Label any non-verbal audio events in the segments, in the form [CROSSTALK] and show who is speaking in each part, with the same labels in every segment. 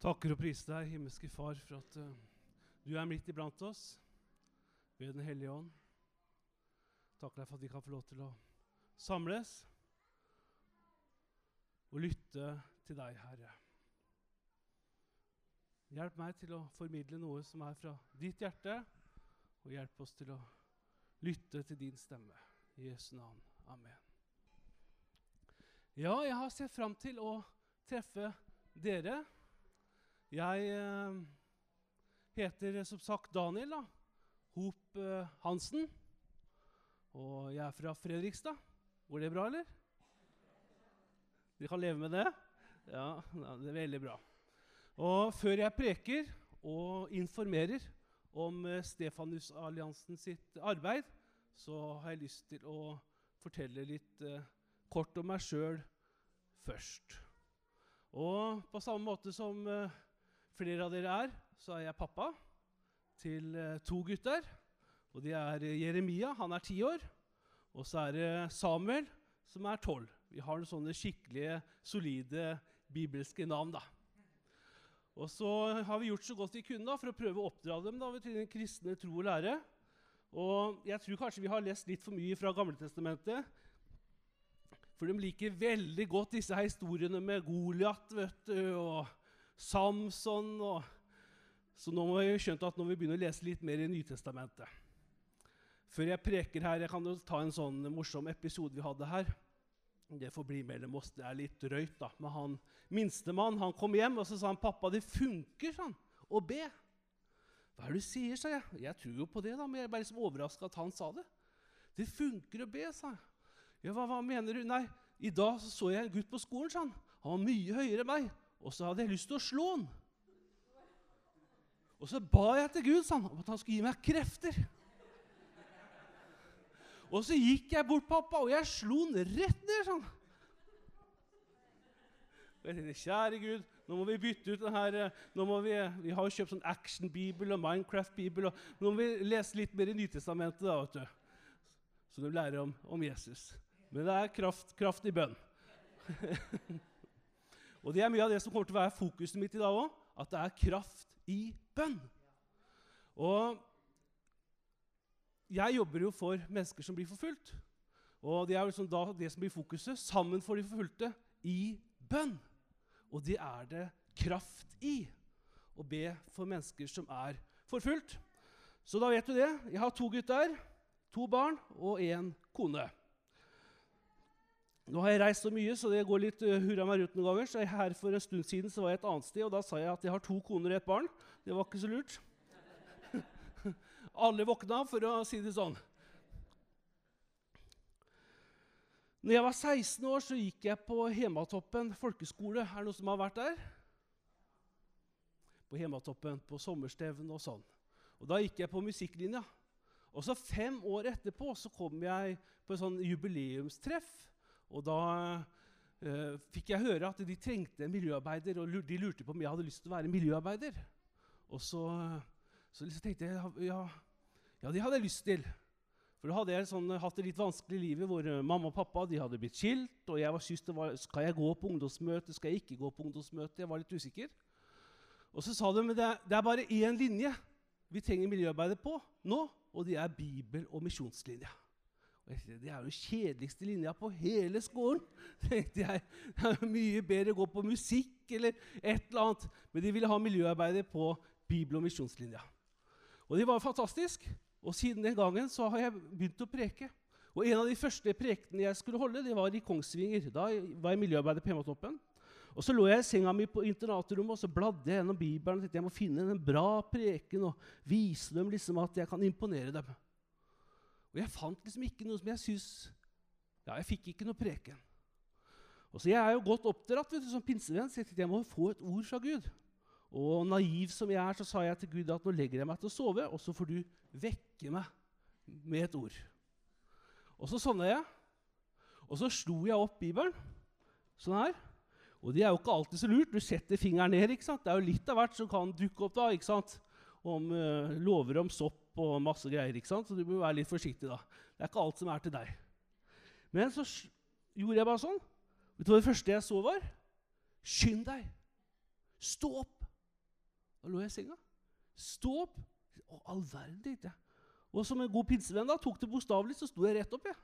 Speaker 1: Takker og priser deg, himmelske Far, for at uh, du er midt iblant oss ved Den hellige ånd. Takker deg for at vi kan få lov til å samles og lytte til deg, Herre. Hjelp meg til å formidle noe som er fra ditt hjerte, og hjelp oss til å lytte til din stemme. I Jesu navn. Amen. Ja, jeg har sett fram til å treffe dere. Jeg eh, heter som sagt Daniel da. Hop eh, Hansen. Og jeg er fra Fredrikstad. Går det bra, eller? Dere kan leve med det? Ja, det er veldig bra. Og før jeg preker og informerer om eh, Stefanusalliansen sitt arbeid, så har jeg lyst til å fortelle litt eh, kort om meg sjøl først. Og på samme måte som eh, flere av dere er, så er jeg pappa til eh, to gutter. Og de er Jeremia, han er ti år, og så er det Samuel, som er tolv. Vi har noen sånne skikkelige, solide bibelske navn. da. Og så har vi gjort så godt vi kunne da, for å prøve å oppdra dem da, til den kristne tro og lære. Og jeg tror kanskje vi har lest litt for mye fra Gamletestamentet. For de liker veldig godt disse historiene med Goliat og Samson. Og så nå må vi skjønne at nå vi begynne å lese litt mer i Nytestamentet. Før jeg preker her, jeg kan jo ta en sånn morsom episode vi hadde her. Det får bli mellom oss. Det er litt drøyt, da. Men han minstemann han kom hjem og så sa han, 'Pappa, det funker sånn, å be.' 'Hva er det du sier?' sa jeg. 'Jeg tror jo på det, da.' Men jeg er liksom overraska at han sa det. 'Det funker å be', sa jeg. 'Ja, hva, hva, mener du?' 'Nei, i dag så, så jeg en gutt på skolen, sa han. Han var mye høyere enn meg. Og så hadde jeg lyst til å slå han. Og så ba jeg til Gud han, om at han skulle gi meg krefter. Og så gikk jeg bort, pappa, og jeg slo han rett ned sånn. Og jeg tenkte, Kjære Gud, nå må vi bytte ut den her nå må Vi vi har jo kjøpt sånn action-bibel og Minecraft-bibel. og Nå må vi lese litt mer i Nytestamentet, da, vet du. så du lærer om, om Jesus. Men det er kraft, kraft i bønn. [LAUGHS] og det er mye av det som kommer til å være fokuset mitt i dag òg. At det er kraft i bønn. Og jeg jobber jo for mennesker som blir forfulgt. Og det er liksom da det som blir fokuset. Sammen for de forfulgte i bønn. Og det er det kraft i å be for mennesker som er forfulgt. Så da vet du det. Jeg har to gutter, to barn og én kone. Nå har jeg reist så mye, så det går litt uh, hurra meg rundt noen ganger. Så her For en stund siden så var jeg et annet sted, og da sa jeg at jeg har to koner og et barn. Det var ikke så lurt. [LAUGHS] Alle våkna, for å si det sånn. Når jeg var 16 år, så gikk jeg på Hematoppen folkeskole. Er det noen som har vært der? På Hematoppen, på sommerstevn og sånn. Og Da gikk jeg på musikklinja. Og så Fem år etterpå så kom jeg på en sånn jubileumstreff. Og da eh, fikk jeg høre at de trengte en miljøarbeider, og de lurte på om jeg hadde lyst til å være miljøarbeider. Og så, så tenkte jeg ja, ja, det hadde jeg lyst til. For da hadde jeg sånn, hatt det litt vanskelig i livet hvor uh, mamma og pappa de hadde blitt skilt. Og jeg var det var, skal jeg gå på ungdomsmøte, skal jeg ikke gå på ungdomsmøte? Jeg var litt usikker. Og så sa de men det, det er bare én linje vi trenger miljøarbeidet på nå, og det er bibel- og misjonslinja. Det er jo kjedeligste linja på hele skolen. [LAUGHS] tenkte jeg. Det er mye bedre å gå på musikk eller et eller annet. Men de ville ha miljøarbeidet på bibel- og misjonslinja. Og det var fantastisk. Og siden den gangen så har jeg begynt å preke. Og En av de første prekenene jeg skulle holde, det var i Kongsvinger. Da var jeg miljøarbeider på Hematoppen. Og Så lå jeg i senga mi på internatrommet og så bladde jeg gjennom Bibelen. og tenkte Jeg må finne en bra preken og vise dem liksom at jeg kan imponere dem. Og jeg fant liksom ikke noe som jeg syns Ja, jeg fikk ikke noe preken. Og så Jeg er jo godt oppdratt vet du, som pinsevenn, så jeg tenkte jeg må få et ord fra Gud. Og naiv som jeg er, så sa jeg til Gud at nå legger jeg meg til å sove, og så får du vekke meg med et ord. Og så sovna jeg, og så slo jeg opp Bibelen sånn her. Og det er jo ikke alltid så lurt. Du setter fingeren ned. ikke sant? Det er jo litt av hvert som kan dukke opp da. ikke sant? Om uh, lover om sopp og masse greier. ikke sant? Så du må være litt forsiktig. da. Det er ikke alt som er til deg. Men så gjorde jeg bare sånn. Vet du hva det første jeg så, var? Skynd deg! Stå opp! Da lå jeg i senga. Stå opp! Å, all verden, tenkte jeg. Og som en god pinsevenn da, tok det bokstavelig, så sto jeg rett opp. jeg.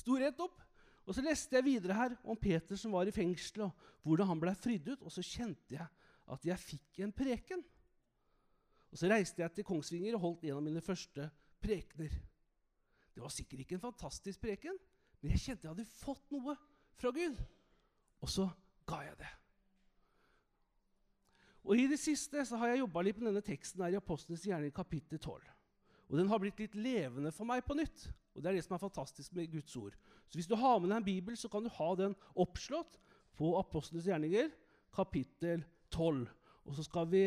Speaker 1: Sto rett opp. Og så leste jeg videre her om Peter som var i fengsel, og hvordan han ble fridd ut. Og så kjente jeg at jeg fikk en preken. Og Så reiste jeg til Kongsvinger og holdt en av mine første prekener. Det var sikkert ikke en fantastisk preken, men jeg kjente jeg hadde fått noe fra Gud. Og så ga jeg det. Og I det siste så har jeg jobba litt med denne teksten her i Apostlenes gjerning kapittel 12. Og Den har blitt litt levende for meg på nytt. Og Det er det som er fantastisk med Guds ord. Så Hvis du har med deg en bibel, så kan du ha den oppslått på Apostlenes gjerninger kapittel 12. Og så skal vi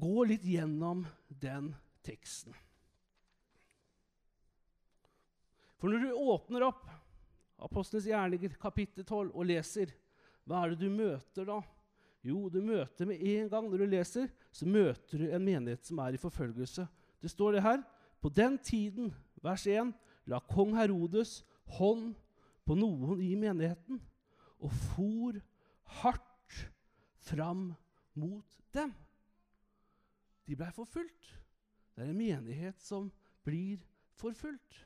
Speaker 1: gå litt gjennom den teksten. For når du åpner opp Apostlenes gjerninger kapittel 12 og leser, hva er det du møter da? Jo, du møter med en gang når du leser, så møter du en menighet som er i forfølgelse. Det står det her. På den tiden, vers 1, la kong Herodes hånd på noen i menigheten og for hardt fram mot dem. De blei forfulgt. Det er en menighet som blir forfulgt.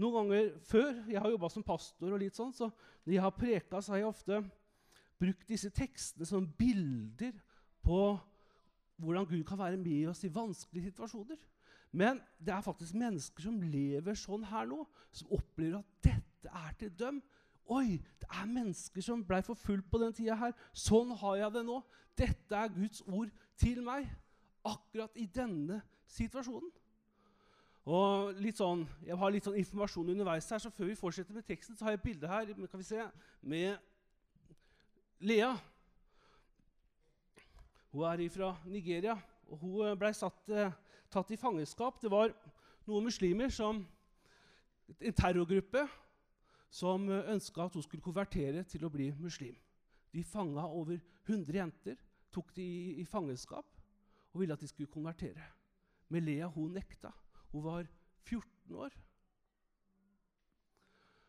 Speaker 1: Noen ganger før Jeg har jobba som pastor, og litt sånn, så når jeg har preka, så har jeg ofte brukt disse tekstene som bilder på hvordan Gud kan være med oss i vanskelige situasjoner. Men det er faktisk mennesker som lever sånn her nå, som opplever at dette er til dem. Oi, det er mennesker som blei forfulgt på den tida her. Sånn har jeg det nå. Dette er Guds ord til meg akkurat i denne situasjonen. Og litt sånn, Jeg har litt sånn informasjon underveis her, så før vi fortsetter med teksten, så har jeg et bilde her kan vi se, med Lea. Hun er fra Nigeria, og hun ble satt, eh, tatt i fangenskap. Det var noen muslimer, som, en terrorgruppe, som ønska at hun skulle konvertere til å bli muslim. De fanga over 100 jenter, tok de i, i fangenskap og ville at de skulle konvertere. Men Lea hun nekta. Hun var 14 år.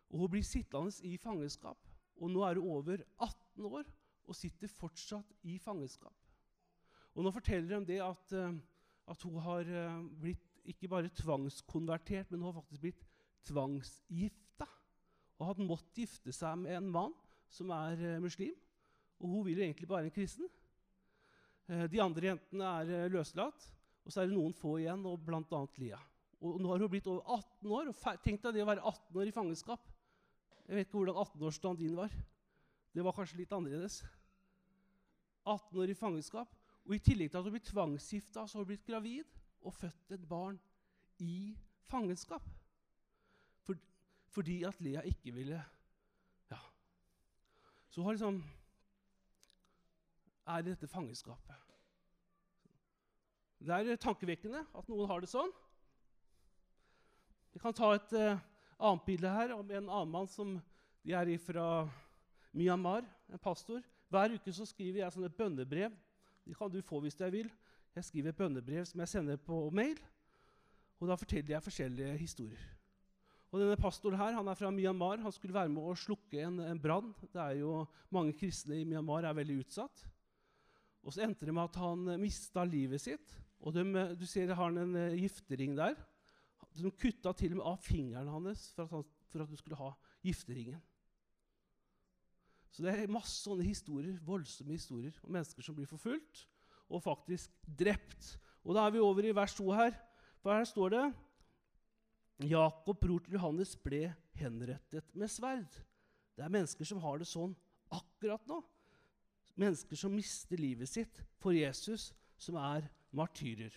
Speaker 1: Og Hun blir sittende i fangenskap. Og nå er hun over 18 år og sitter fortsatt i fangenskap. Og Nå forteller de det at, uh, at hun har uh, blitt ikke bare tvangskonvertert, men hun har faktisk blitt tvangsgifta. Og hadde måttet gifte seg med en mann som er uh, muslim. Og hun vil jo egentlig bare en kristen. De andre jentene er løslatt, og så er det noen få igjen, og bl.a. Lia. Og nå har hun blitt over 18 år. og Tenk deg det å være 18 år i fangenskap. Jeg vet ikke hvordan 18-årsdagen din var. Det var kanskje litt annerledes. 18 år i fangenskap. Og I tillegg til at hun blir tvangsgifta, så har hun blitt gravid og født et barn i fangenskap. For, fordi at Lea ikke ville Ja. Så hun har liksom er i dette fangenskapet. Det er tankevekkende at noen har det sånn. Vi kan ta et uh, annet bilde her om en annen mann som de er fra Myanmar, en pastor. Hver uke så skriver jeg sånne bønnebrev. De kan du få hvis du vil. Jeg skriver bønnebrev som jeg sender på mail. Og Da forteller jeg forskjellige historier. Og denne Pastoren her, han er fra Myanmar. Han skulle være med å slukke en, en brann. Mange kristne i Myanmar er veldig utsatt. Og Så endte det med at han mista livet sitt. Og de, du ser har han en uh, giftering der. De kutta til og med av fingeren hans for at, han, for at du skulle ha gifteringen. Så det er masse sånne historier, voldsomme historier om mennesker som blir forfulgt og faktisk drept. Og Da er vi over i vers 2 her. For her står det Jakob, bror til Johannes, ble henrettet med sverd. Det er mennesker som har det sånn akkurat nå. Mennesker som mister livet sitt for Jesus, som er martyrer.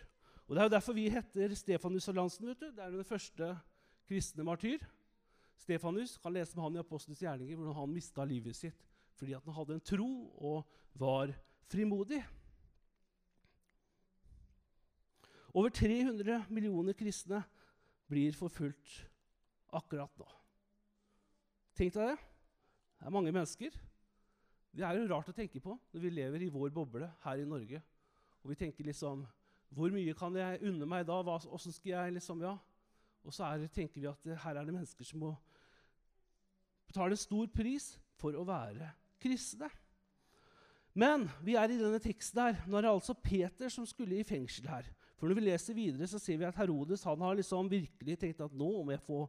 Speaker 1: Og Det er jo derfor vi heter Stefanus og Lansen. vet du. Det er den første kristne martyr. Stefanus kan lese med han i Apostlenes gjerninger hvordan han mista livet sitt fordi han hadde en tro og var frimodig. Over 300 millioner kristne blir forfulgt akkurat nå. Tenk deg det. Det er mange mennesker. Det er jo rart å tenke på når vi lever i vår boble her i Norge. Og vi tenker liksom Hvor mye kan jeg unne meg da? Åssen skal jeg liksom Ja. Og så er, tenker vi at her er det mennesker som må betale stor pris for å være kristne. Men vi er i denne teksten her. Nå er det altså Peter som skulle i fengsel her. For når vi leser videre, så ser vi at Herodes han har liksom virkelig tenkt at nå, få,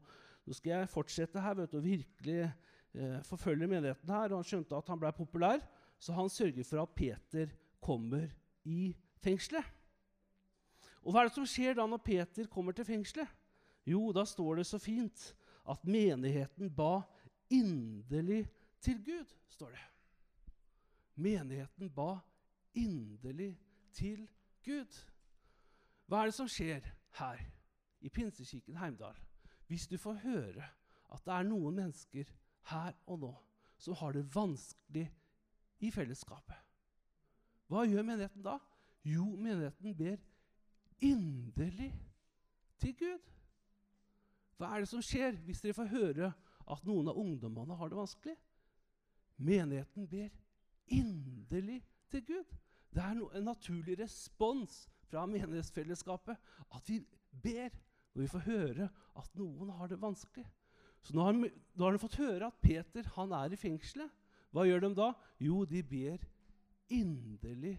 Speaker 1: nå skal jeg fortsette her vet du, og virkelig eh, forfølger menigheten her. Og han skjønte at han ble populær, så han sørger for at Peter kommer i fengselet. Og hva er det som skjer da når Peter kommer til fengselet? Jo, da står det så fint at menigheten ba inderlig til Gud, står det. Menigheten ba inderlig til Gud. Hva er det som skjer her i Pinsekirken Heimdal hvis du får høre at det er noen mennesker her og nå som har det vanskelig i fellesskapet? Hva gjør menigheten da? Jo, menigheten ber inderlig til Gud. Hva er det som skjer hvis dere får høre at noen av ungdommene har det vanskelig? Menigheten ber inderlig til Gud. Det er en naturlig respons fra menighetsfellesskapet at vi ber når vi får høre at noen har det vanskelig. Så nå har, nå har de fått høre at Peter han er i fengselet. Hva gjør de da? Jo, de ber inderlig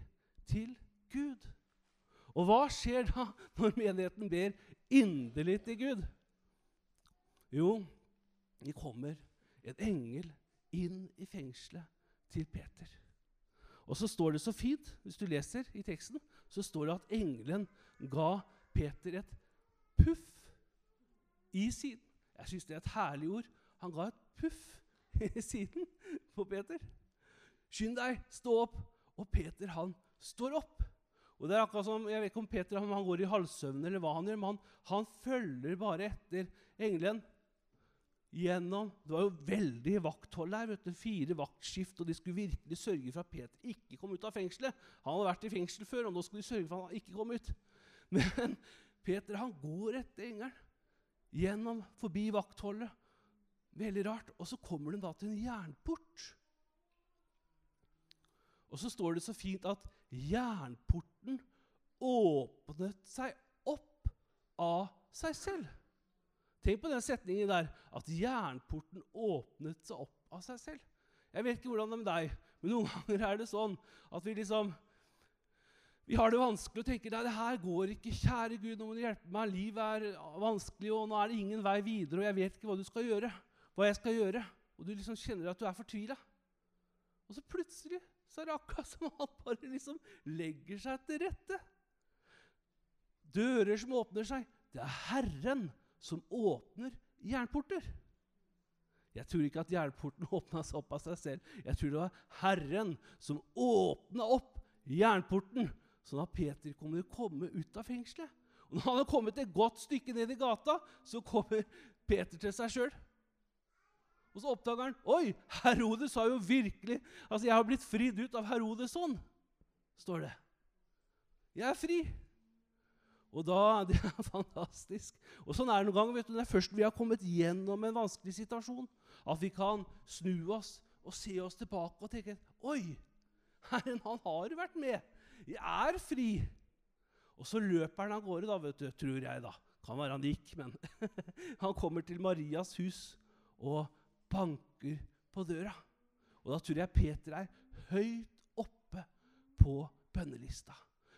Speaker 1: til Gud. Og hva skjer da [LAUGHS] når menigheten ber inderlig til Gud? Jo, det kommer en engel inn i fengselet til Peter. Og så står det så fint, hvis du leser i teksten, så står det at engelen ga Peter et puff i siden. Jeg syns det er et herlig ord. Han ga et puff [LAUGHS] i siden på Peter. Skynd deg, stå opp. Og Peter, han står opp. Og det er akkurat som, Jeg vet ikke om Peter han går i halvsøvn eller hva han gjør, men han, han følger bare etter engelen gjennom Det var jo veldig vakthold her. vet du, Fire vaktskift, og de skulle virkelig sørge for at Peter ikke kom ut av fengselet. Han hadde vært i fengsel før, og nå skulle de sørge for at han ikke kom ut. Men Peter han går etter engelen gjennom, forbi vaktholdet. Veldig rart. Og så kommer de da til en jernport. Og så står det så fint at jernporten åpnet seg opp av seg selv. Tenk på den setningen der at jernporten åpnet seg opp av seg selv. Jeg vet ikke hvordan det er med deg, men noen ganger er det sånn at vi liksom vi har det vanskelig og tenker nei, det her går ikke. Kjære Gud, nå må du hjelpe meg. Livet er vanskelig, og nå er det ingen vei videre, og jeg vet ikke hva du skal gjøre. hva jeg skal gjøre. Og du liksom kjenner at du er fortvila. Og så plutselig så er det akkurat som alt bare liksom legger seg til rette. Dører som åpner seg. Det er Herren som åpner jernporter. Jeg tror ikke at jernporten [LAUGHS] åpna seg opp av seg selv. Jeg tror det var Herren som åpna opp jernporten, sånn at Peter kunne komme ut av fengselet. Og når han har kommet et godt stykke ned i gata, så kommer Peter til seg sjøl. Og så oppdager han Oi, Herodes har jo virkelig Altså, jeg har blitt fridd ut av Herodes hånd, står det. Jeg er fri. Og da, Det er [LAUGHS] fantastisk. Og sånn er det noen ganger. vet du, Det er først vi har kommet gjennom en vanskelig situasjon, at vi kan snu oss og se oss tilbake og tenke Oi, Herren, han har vært med. Jeg er fri. Og så løper han av gårde, da, vet du, tror jeg. da. Kan være han gikk, men [LAUGHS] han kommer til Marias hus og banker på døra. Og da tror jeg Peter er høyt oppe på bønnelista.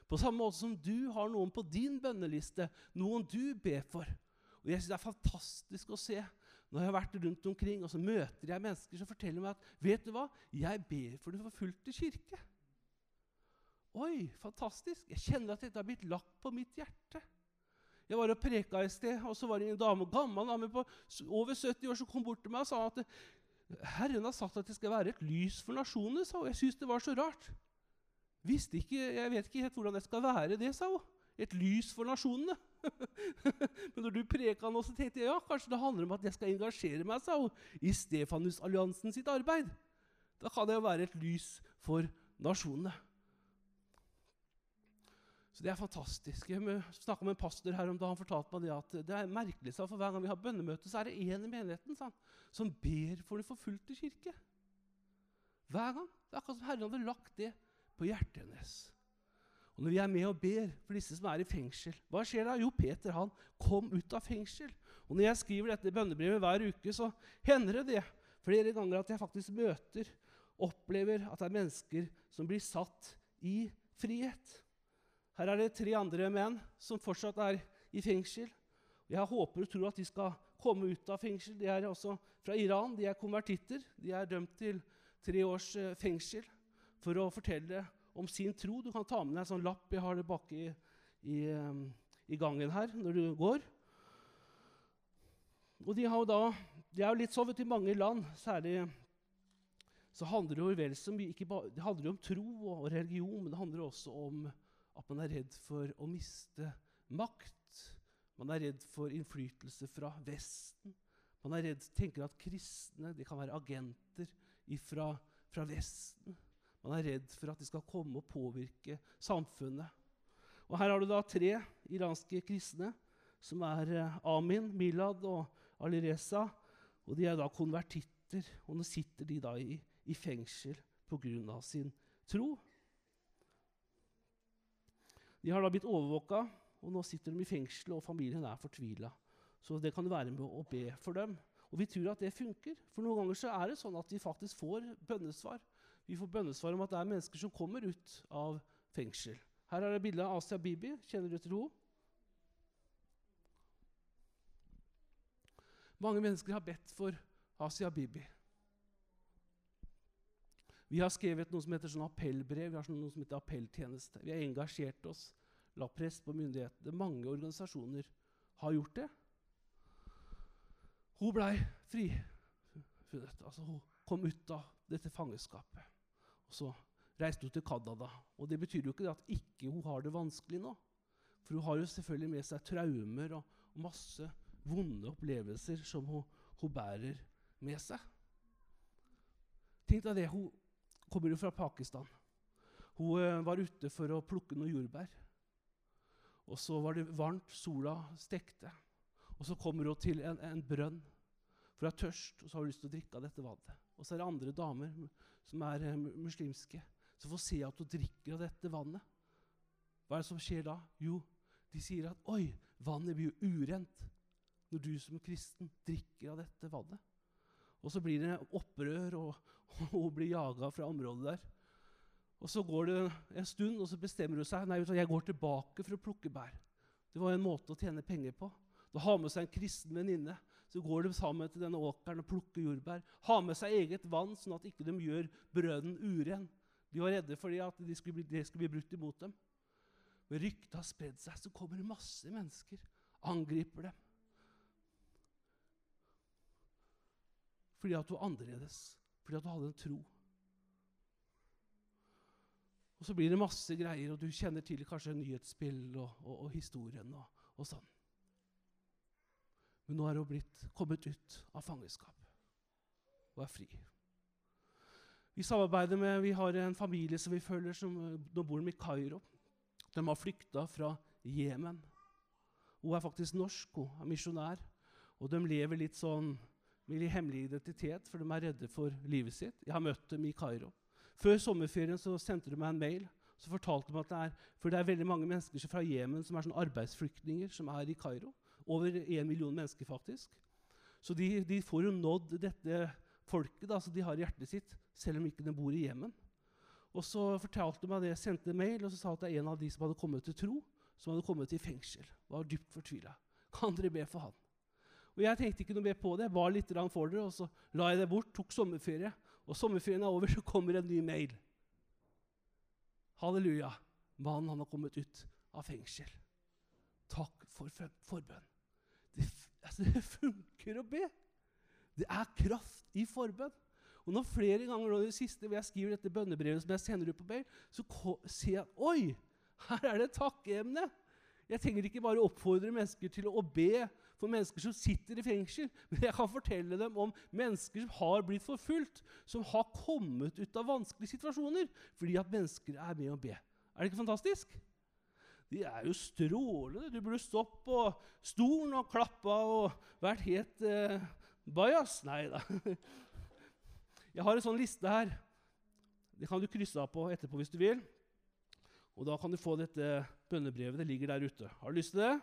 Speaker 1: På samme måte som du har noen på din bønneliste, noen du ber for. Og jeg synes Det er fantastisk å se når jeg har vært rundt omkring og så møter jeg mennesker som forteller meg at vet du hva, jeg ber for den forfulgte kirke. Oi, fantastisk! Jeg kjenner at dette har blitt lagt på mitt hjerte. Jeg var og preka et sted, og så var det en dame, gammel dame på over 70 år som kom bort til meg og sa at Herren har sagt at det skal være et lys for nasjonene. sa hun. Jeg syns det var så rart. Ikke, Jeg vet ikke helt hvordan det skal være, det, sa hun. Et lys for nasjonene. [LAUGHS] Men når du preka nå, så tenkte jeg ja, kanskje det handler om at jeg skal engasjere meg sa hun, i Stefanusalliansen sitt arbeid. Da kan det jo være et lys for nasjonene. Så Det er fantastisk. Jeg snakka med en pastor her om da han fortalte meg det at det er merkelig, for hver gang vi har bønnemøte, så er det én i menigheten sa, som ber for den forfulgte kirke. Hver gang. Det er akkurat som Herren hadde lagt det på hjertet hennes. Og Når vi er med og ber for disse som er i fengsel, hva skjer da? Jo, Peter han kom ut av fengsel. Og Når jeg skriver dette bønnebrevet hver uke, så hender det det flere ganger at jeg faktisk møter opplever at det er mennesker som blir satt i frihet. Her er det tre andre menn som fortsatt er i fengsel. Jeg håper og tror at de skal komme ut av fengsel. De er også fra Iran. De er konvertitter. De er dømt til tre års eh, fengsel for å fortelle om sin tro. Du kan ta med deg en sånn lapp. Jeg har det bak i, i, um, i gangen her når du går. Og de, da, de er jo litt sånn i mange land, særlig så handler det jo vel så mye ikke bare, Det handler jo om tro og religion, men det handler også om at man er redd for å miste makt. Man er redd for innflytelse fra Vesten. Man er redd, tenker at kristne kan være agenter fra, fra Vesten. Man er redd for at de skal komme og påvirke samfunnet. Og Her har du da tre iranske kristne, som er eh, Amin, Milad og Alireza. Og De er da konvertitter, og nå sitter de da i, i fengsel pga. sin tro. De har da blitt overvåka, og nå sitter de i fengsel, og familien er fortvila. Så det kan være med å be for dem. Og vi tror at det funker. For noen ganger så er det sånn at vi faktisk får bønnesvar. Vi får bønnesvar om at det er mennesker som kommer ut av fengsel. Her er det bilde av Asia Bibi. Kjenner du til henne? Mange mennesker har bedt for Asia Bibi. Vi har skrevet noe som heter sånn appellbrev, vi har sånn noe som heter appelltjeneste. Vi har engasjert oss, la press på myndighetene. Mange organisasjoner har gjort det. Hun blei frifunnet. Altså, hun kom ut av dette fangeskapet. Og så reiste hun til Canada. Og det betyr jo ikke at ikke hun har det vanskelig nå. For hun har jo selvfølgelig med seg traumer og masse vonde opplevelser som hun, hun, bærer med seg. Tenk deg det, Hun kommer jo fra Pakistan. Hun uh, var ute for å plukke noen jordbær. Og så var det varmt, sola stekte. Og så kommer hun til en, en brønn. For hun er tørst, og så har hun lyst til å drikke av dette vannet. Og så er det andre damer som er uh, muslimske, som får se at hun drikker av dette vannet. Hva er det som skjer da? Jo, de sier at 'oi, vannet blir jo urent' når du som kristen drikker av dette vannet. Og så blir det opprør, og, [LAUGHS] hun blir jaga fra området der. Og Så går det en stund, og så bestemmer hun seg nei, jeg går tilbake for å plukke bær. Det var en måte å tjene penger på. Da har med seg en kristen venninne så går de sammen til denne åkeren og plukker jordbær. Har med seg eget vann, sånn at ikke de gjør brøden uren. De var redde for at det skulle, bli, det skulle bli brutt imot dem. Men ryktet har spredd seg, så kommer det masse mennesker. Angriper dem. Fordi at du var annerledes. Fordi at du hadde en tro. Og så blir det masse greier, og du kjenner til kanskje nyhetsspill og, og, og historien og, og sånn. Men nå er hun blitt kommet ut av fangenskap og er fri. Vi samarbeider med, vi har en familie som vi følger, som nå bor de i Kairo. De har flykta fra Jemen. Hun er faktisk norsk, hun er misjonær. Og de lever litt sånn med hemmelig identitet, for de er redde for livet sitt. Jeg har møtt dem i Kairo. Før sommerferien så sendte de meg en mail. Så fortalte de at det er, For det er veldig mange mennesker fra Jemen som er sånn arbeidsflyktninger som er i Kairo. Over én million mennesker, faktisk. Så de, de, får jo nådd dette folket da, som de har i hjertet sitt, selv om ikke de bor i Jemen. Og så fortalte de meg det, sendte mail og så sa at det er en av de som hadde kommet til tro, som hadde kommet i fengsel. Var dypt fortvila. Kan dere be for han? Og Jeg tenkte ikke noe mer på det. Jeg var litt for dere, og så la jeg det bort. Tok sommerferie. Og sommerferien er over, så kommer en ny mail. Halleluja. Mannen han har kommet ut av fengsel. Takk for forbønn. Det, [LAUGHS] altså, det funker å be. Det er kraft i forbønn. Og når flere ganger nå det siste hvor jeg skriver dette bønnebrevet som jeg sender ut på mail, så ser jeg oi, her er det et takkeemne. Jeg trenger ikke bare oppfordre mennesker til å be for mennesker som sitter i fengsel, [LAUGHS] men jeg kan fortelle dem om mennesker som har blitt forfulgt, som har kommet ut av vanskelige situasjoner fordi at mennesker er med å be. Er det ikke fantastisk? De er jo strålende. Du burde stått på stolen og klappa og vært helt eh, bajas. Nei da. [LAUGHS] Jeg har en sånn liste her. Det kan du krysse av på etterpå hvis du vil. Og da kan du få dette bønnebrevet. Det ligger der ute. Har du lyst til det?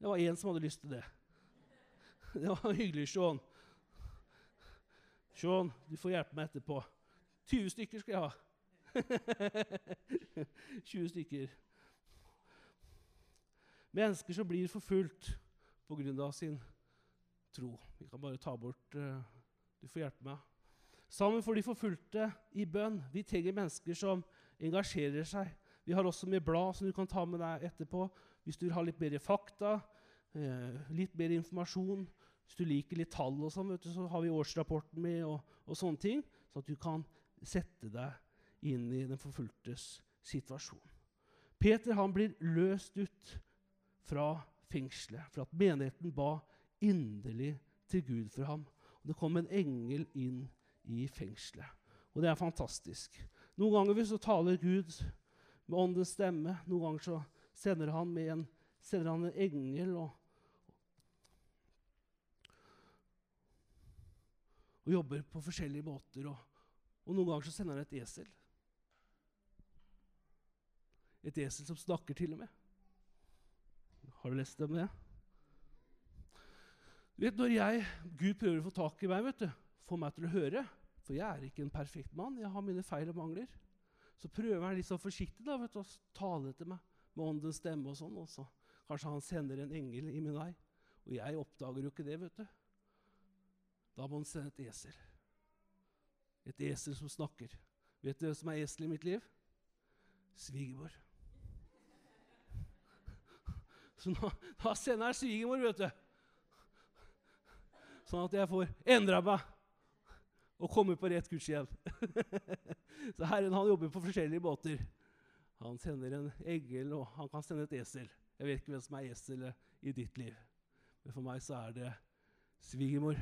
Speaker 1: Det var én som hadde lyst til det. Det var [LAUGHS] hyggelig, Sean. Sean, du får hjelpe meg etterpå. 20 stykker skal jeg ha. [LAUGHS] 20 stykker. Mennesker som blir forfulgt pga. sin tro. Vi kan bare ta bort uh, Du får hjelpe meg. Sammen for de forfulgte i bønn. Vi trenger mennesker som engasjerer seg. Vi har også med blad som du kan ta med deg etterpå hvis du vil ha litt bedre fakta, eh, litt bedre informasjon. Hvis du liker litt tall, og sånn, så har vi årsrapporten med, og, og, sånne ting, så at du kan sette deg inn i den forfulgtes situasjon. Peter han blir løst ut fra fengselet for at menigheten ba inderlig til Gud for ham. Og det kom en engel inn i fengselet. Og det er fantastisk. Noen ganger så taler Gud med åndens stemme. Noen ganger så sender han, en, sender han en engel og, og jobber på forskjellige måter. Og, og, noen ganger så sender han et esel. Et esel som snakker, til og med. Har du lest om det? Du vet, Når jeg, Gud prøver å få tak i meg, vet du, få meg til å høre For jeg er ikke en perfekt mann. Jeg har mine feil og mangler. Så prøver han litt sånn forsiktig da, vet du, å tale til meg med åndens stemme. og sånn, Også. Kanskje han sender en engel i min vei. Og jeg oppdager jo ikke det. vet du. Da må han sende et esel. Et esel som snakker. Vet du hvem som er esel i mitt liv? Svigermor. Så nå, da sender han svigermor, vet du. Sånn at jeg får endra meg og komme på rett kurs igjen. [LAUGHS] Så Herren han jobber på forskjellige måter. Han sender en engel, og han kan sende et esel. Jeg vet ikke hvem som er eselet i ditt liv, men for meg så er det svigermor.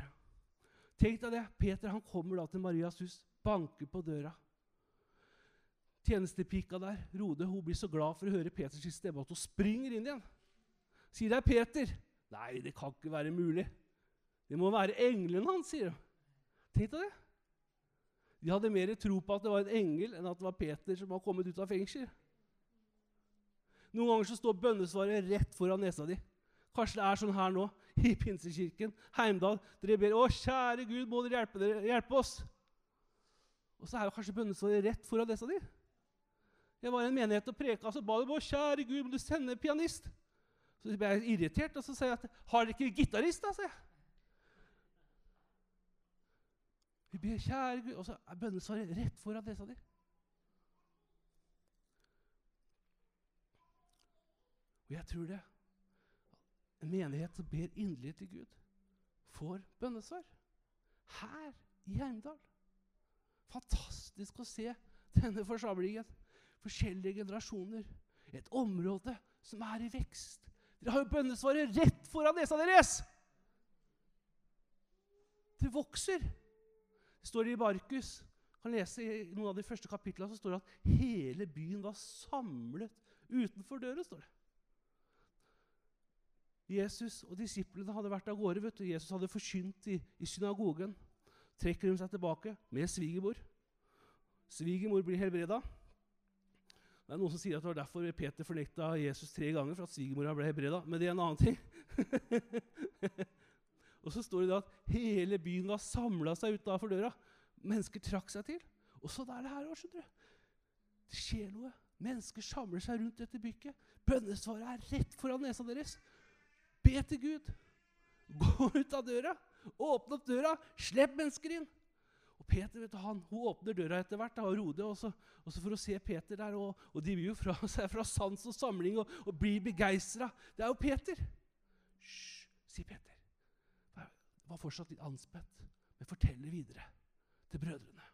Speaker 1: Tenk deg det. Peter han kommer da til Marias hus, banker på døra. Tjenestepika der, Rode, hun blir så glad for å høre Peters stemme at hun springer inn igjen. Sier det er Peter. Nei, det kan ikke være mulig. Det må være engelen hans, sier hun. Tenk deg det. De hadde mer tro på at det var en engel enn at det var Peter som var kommet ut av fengsel. Noen ganger så står bønnesvaret rett foran nesa di. Kanskje det er sånn her nå i Pinsekirken, Heimdal. Dere ber 'Å, kjære Gud, må dere hjelpe, dere, hjelpe oss'. Og så er jo kanskje bønnesvaret rett foran nesa di. Jeg var i en menighet og preka, så ba de 'Å, kjære Gud, må du sende en pianist'? Så ble jeg irritert, og så sier jeg at 'Har dere ikke gitarist', da? jeg. Vi ber, kjære Gud, og så er bønnesvaret rett foran nesa di. Og jeg tror det. En menighet som ber inderlig til Gud, får bønnesvar. Her i Heimdal. Fantastisk å se denne forsamlingen. Forskjellige generasjoner. Et område som er i vekst. Dere har jo bønnesvaret rett foran nesa deres! Det vokser. Det står i Markus. kan lese I noen av de første kapitlene så står det at hele byen var samlet utenfor døren. står det. Jesus og disiplene hadde vært av gårde. vet du. Jesus hadde forkynt i, i synagogen. Trekker de seg tilbake med svigermor. Svigermor blir helbreda. Det er Noen som sier at det var derfor Peter fornekta Jesus tre ganger. for at svigermora ble helbreda. Men det er en annen ting. [LAUGHS] og så står det at hele byen var samla seg utafor døra. Mennesker trakk seg til. Og så er det her skjønner du. Det skjer noe. Mennesker samler seg rundt dette bykket. Bønnesvaret er rett foran nesa deres. Be til Gud. Gå ut av døra. Åpne opp døra. Slipp mennesker inn. Og Peter vet du, han, hun åpner døra etter hvert og Rode, også, også for å se Peter der. Og, og de blir jo fra [LAUGHS] seg fra sans og samling og, og blir begeistra. Det er jo Peter. Hysj, sier Peter. Det var fortsatt litt anspent, men forteller videre til brødrene.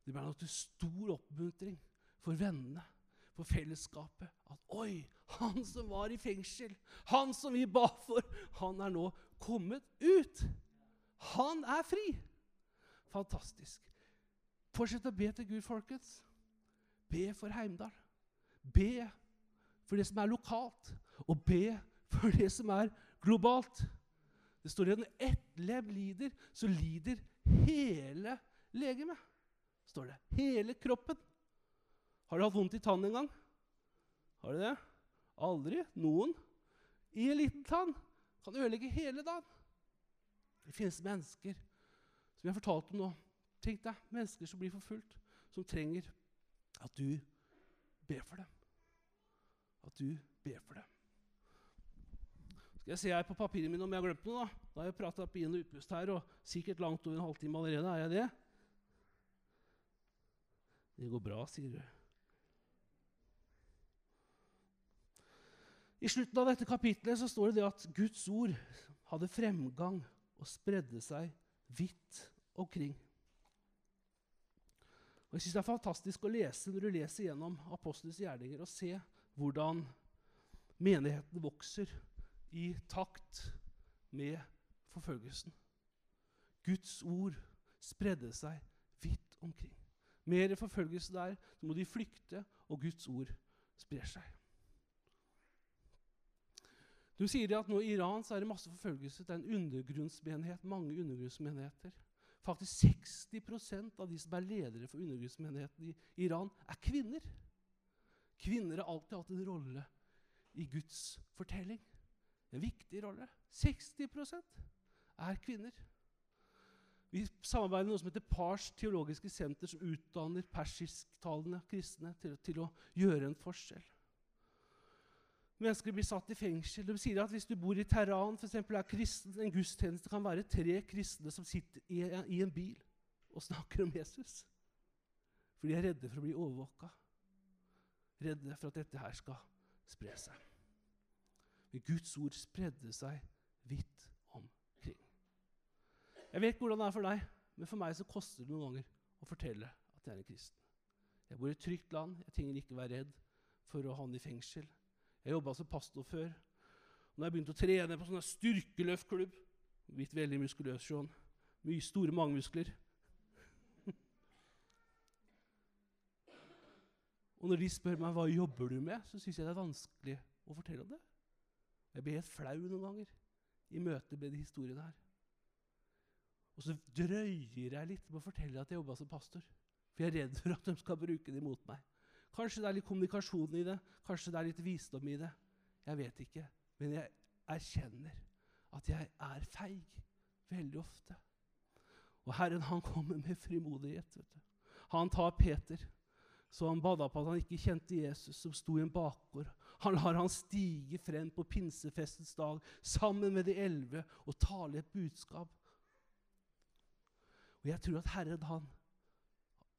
Speaker 1: Det ble nok til stor oppmuntring for vennene for fellesskapet at Oi, han som var i fengsel, han som vi ba for, han er nå kommet ut. Han er fri. Fantastisk. Fortsett å be til Gud, folkens. Be for Heimdal. Be for det som er lokalt, og be for det som er globalt. Det står at når ett lem lider, så lider hele legemet. står det. Hele kroppen. Har du hatt vondt i tannen en gang? Har du det? Aldri? Noen? I en liten tann kan ødelegge hele dagen. Det finnes mennesker som jeg har fortalt om nå, Tenk deg mennesker som blir forfulgt, som trenger at du ber for dem. At du ber for dem. Skal jeg se her på papirene mine om jeg har glemt noe. Da Da har jeg prata på inn- og utpust her, og sikkert langt over en halvtime allerede. Er jeg det? Det går bra, sier du. I slutten av dette kapitlet så står det det at Guds ord hadde fremgang og spredde seg vidt omkring. Og jeg synes Det er fantastisk å lese når du leser gjennom apostlenes gjerninger og se hvordan menigheten vokser i takt med forfølgelsen. Guds ord spredde seg vidt omkring. Mer forfølgelse der, så må de flykte, og Guds ord sprer seg. Du sier at nå I Iran så er det masse forfølgelse. Det er en undergrunnsmenighet, mange undergrunnsmenigheter. Faktisk 60% av de som er ledere for undergrunnsmenigheten i Iran, er kvinner. Kvinner har alltid hatt en rolle i Guds fortelling. En viktig rolle. 60% er kvinner. Vi samarbeider med noe som heter Pars teologiske senter, som utdanner persisktalende kristne til, til, å gjøre en forskjell. Mennesker blir satt i fengsel. De sier at Hvis du bor i Teheran, for eksempel, er kristen, en gudstjeneste kan være tre kristne som sitter i, i en bil og snakker om Jesus. For de er redde for å bli overvåka. Redde for at dette her skal spre seg. Men Guds ord spredde seg vidt omkring. Jeg vet ikke hvordan det er for deg, men for meg så koster det noen ganger å fortelle at jeg er en kristen. Jeg bor i et trygt land. Jeg trenger ikke være redd for å havne i fengsel. Jeg jobba som pastor før. Når jeg begynte å trene på sånn styrkeløftklubb Blitt veldig muskuløs Sean. Mye store magemuskler. og når de spør meg hva jobber du med, så syns jeg det er vanskelig å fortelle om det. Jeg blir helt flau noen ganger i møte med de historiene her. Og så drøyer jeg litt med å fortelle at jeg jobba som pastor. For jeg er redd for at de skal bruke det mot meg. Kanskje det er litt kommunikasjon i det, kanskje det er litt visdom i det. Jeg vet ikke. Men jeg erkjenner at jeg er feig veldig ofte. Og Herren han kommer med frimodighet. vet du. Han tar Peter, så han bada på at han ikke kjente Jesus, som sto i en bakgård. Han lar han stige frem på pinsefestens dag sammen med de elleve og tale et budskap. Og Jeg tror at Herren han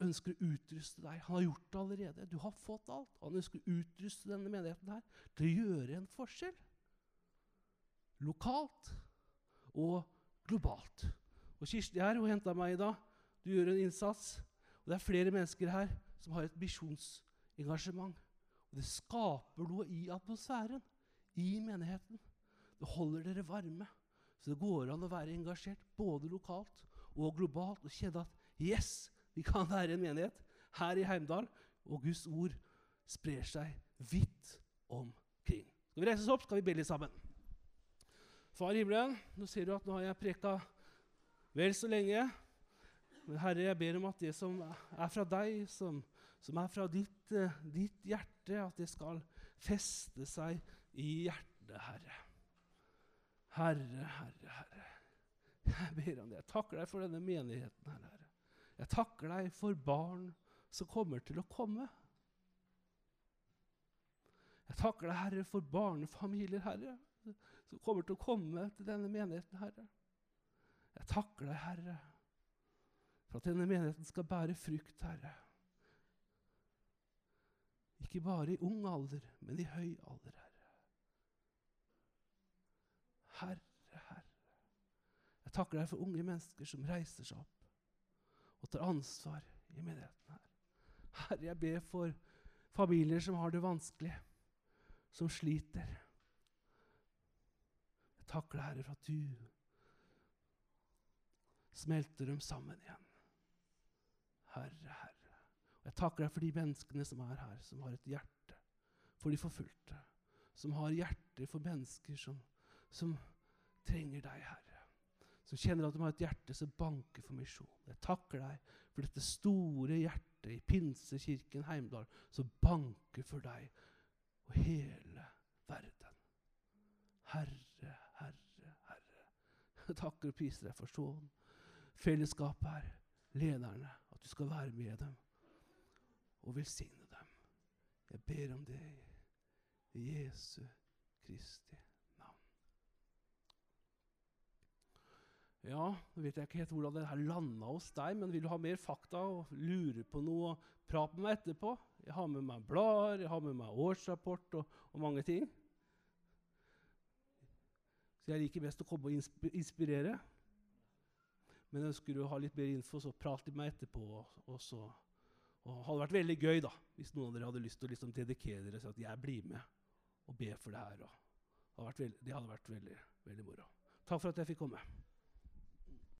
Speaker 1: ønsker å utruste deg. Han har gjort det allerede. Du har fått alt. Han ønsker å utruste denne menigheten her til å gjøre en forskjell. Lokalt og globalt. Og Kirsti her, hun henta meg i dag. Du gjør en innsats. Og det er flere mennesker her som har et misjonsengasjement. Og det skaper noe i atmosfæren, i menigheten. Det holder dere varme. Så det går an å være engasjert både lokalt og globalt og kjenne at yes, vi kan være en menighet her i Heimdal, og Guds ord sprer seg vidt omkring. Skal vi reise oss opp, skal vi be litt sammen. Far i himmelen, nå ser du at nå har jeg preka vel så lenge. Men Herre, jeg ber om at det som er fra deg, som, som er fra ditt, uh, ditt, hjerte, at det skal feste seg i hjertet, Herre. Herre, Herre, Herre. Jeg ber om det. Jeg takker deg for denne menigheten Herre. Jeg takker deg for barn som kommer til å komme. Jeg takker deg, Herre, for barnefamilier, Herre, som kommer til å komme til denne menigheten, Herre. Jeg takker deg, Herre, for at denne menigheten skal bære frukt, Herre. Ikke bare i ung alder, men i høy alder, Herre. Herre, Herre. Jeg takker deg for unge mennesker som reiser seg opp og tar ansvar i menigheten her. Herre, jeg ber for familier som har det vanskelig, som sliter. Jeg takker deg, Herre, for at du smelter dem sammen igjen. Herre, Herre. Og jeg takker deg for de menneskene som er her, som har et hjerte for de forfulgte. Som har hjerte for mennesker som, som trenger deg, Herre som kjenner at de har et hjerte som banker for misjon. Jeg takker deg for dette store hjertet i Pinsekirken Heimdal som banker for deg og hele verden. Herre, Herre, Herre. Jeg takker og priser deg for sånn fellesskapet her. lederne, at du skal være med dem og velsigne dem. Jeg ber om det i Jesu Kristi Ja, nå vet jeg ikke helt hvordan det her landa hos deg, men vil du ha mer fakta og lure på noe, og prate med meg etterpå. Jeg har med meg blader, jeg har med meg årsrapport og, og mange ting. Så jeg liker best å komme og inspirere. Men ønsker du å ha litt mer info, så prat med meg etterpå. Og så, og det hadde vært veldig gøy da, hvis noen av dere hadde lyst til å liksom dedikere dere til at jeg blir med og ber for det her. Det hadde vært, veld, det hadde vært veldig, veldig moro. Takk for at jeg fikk komme.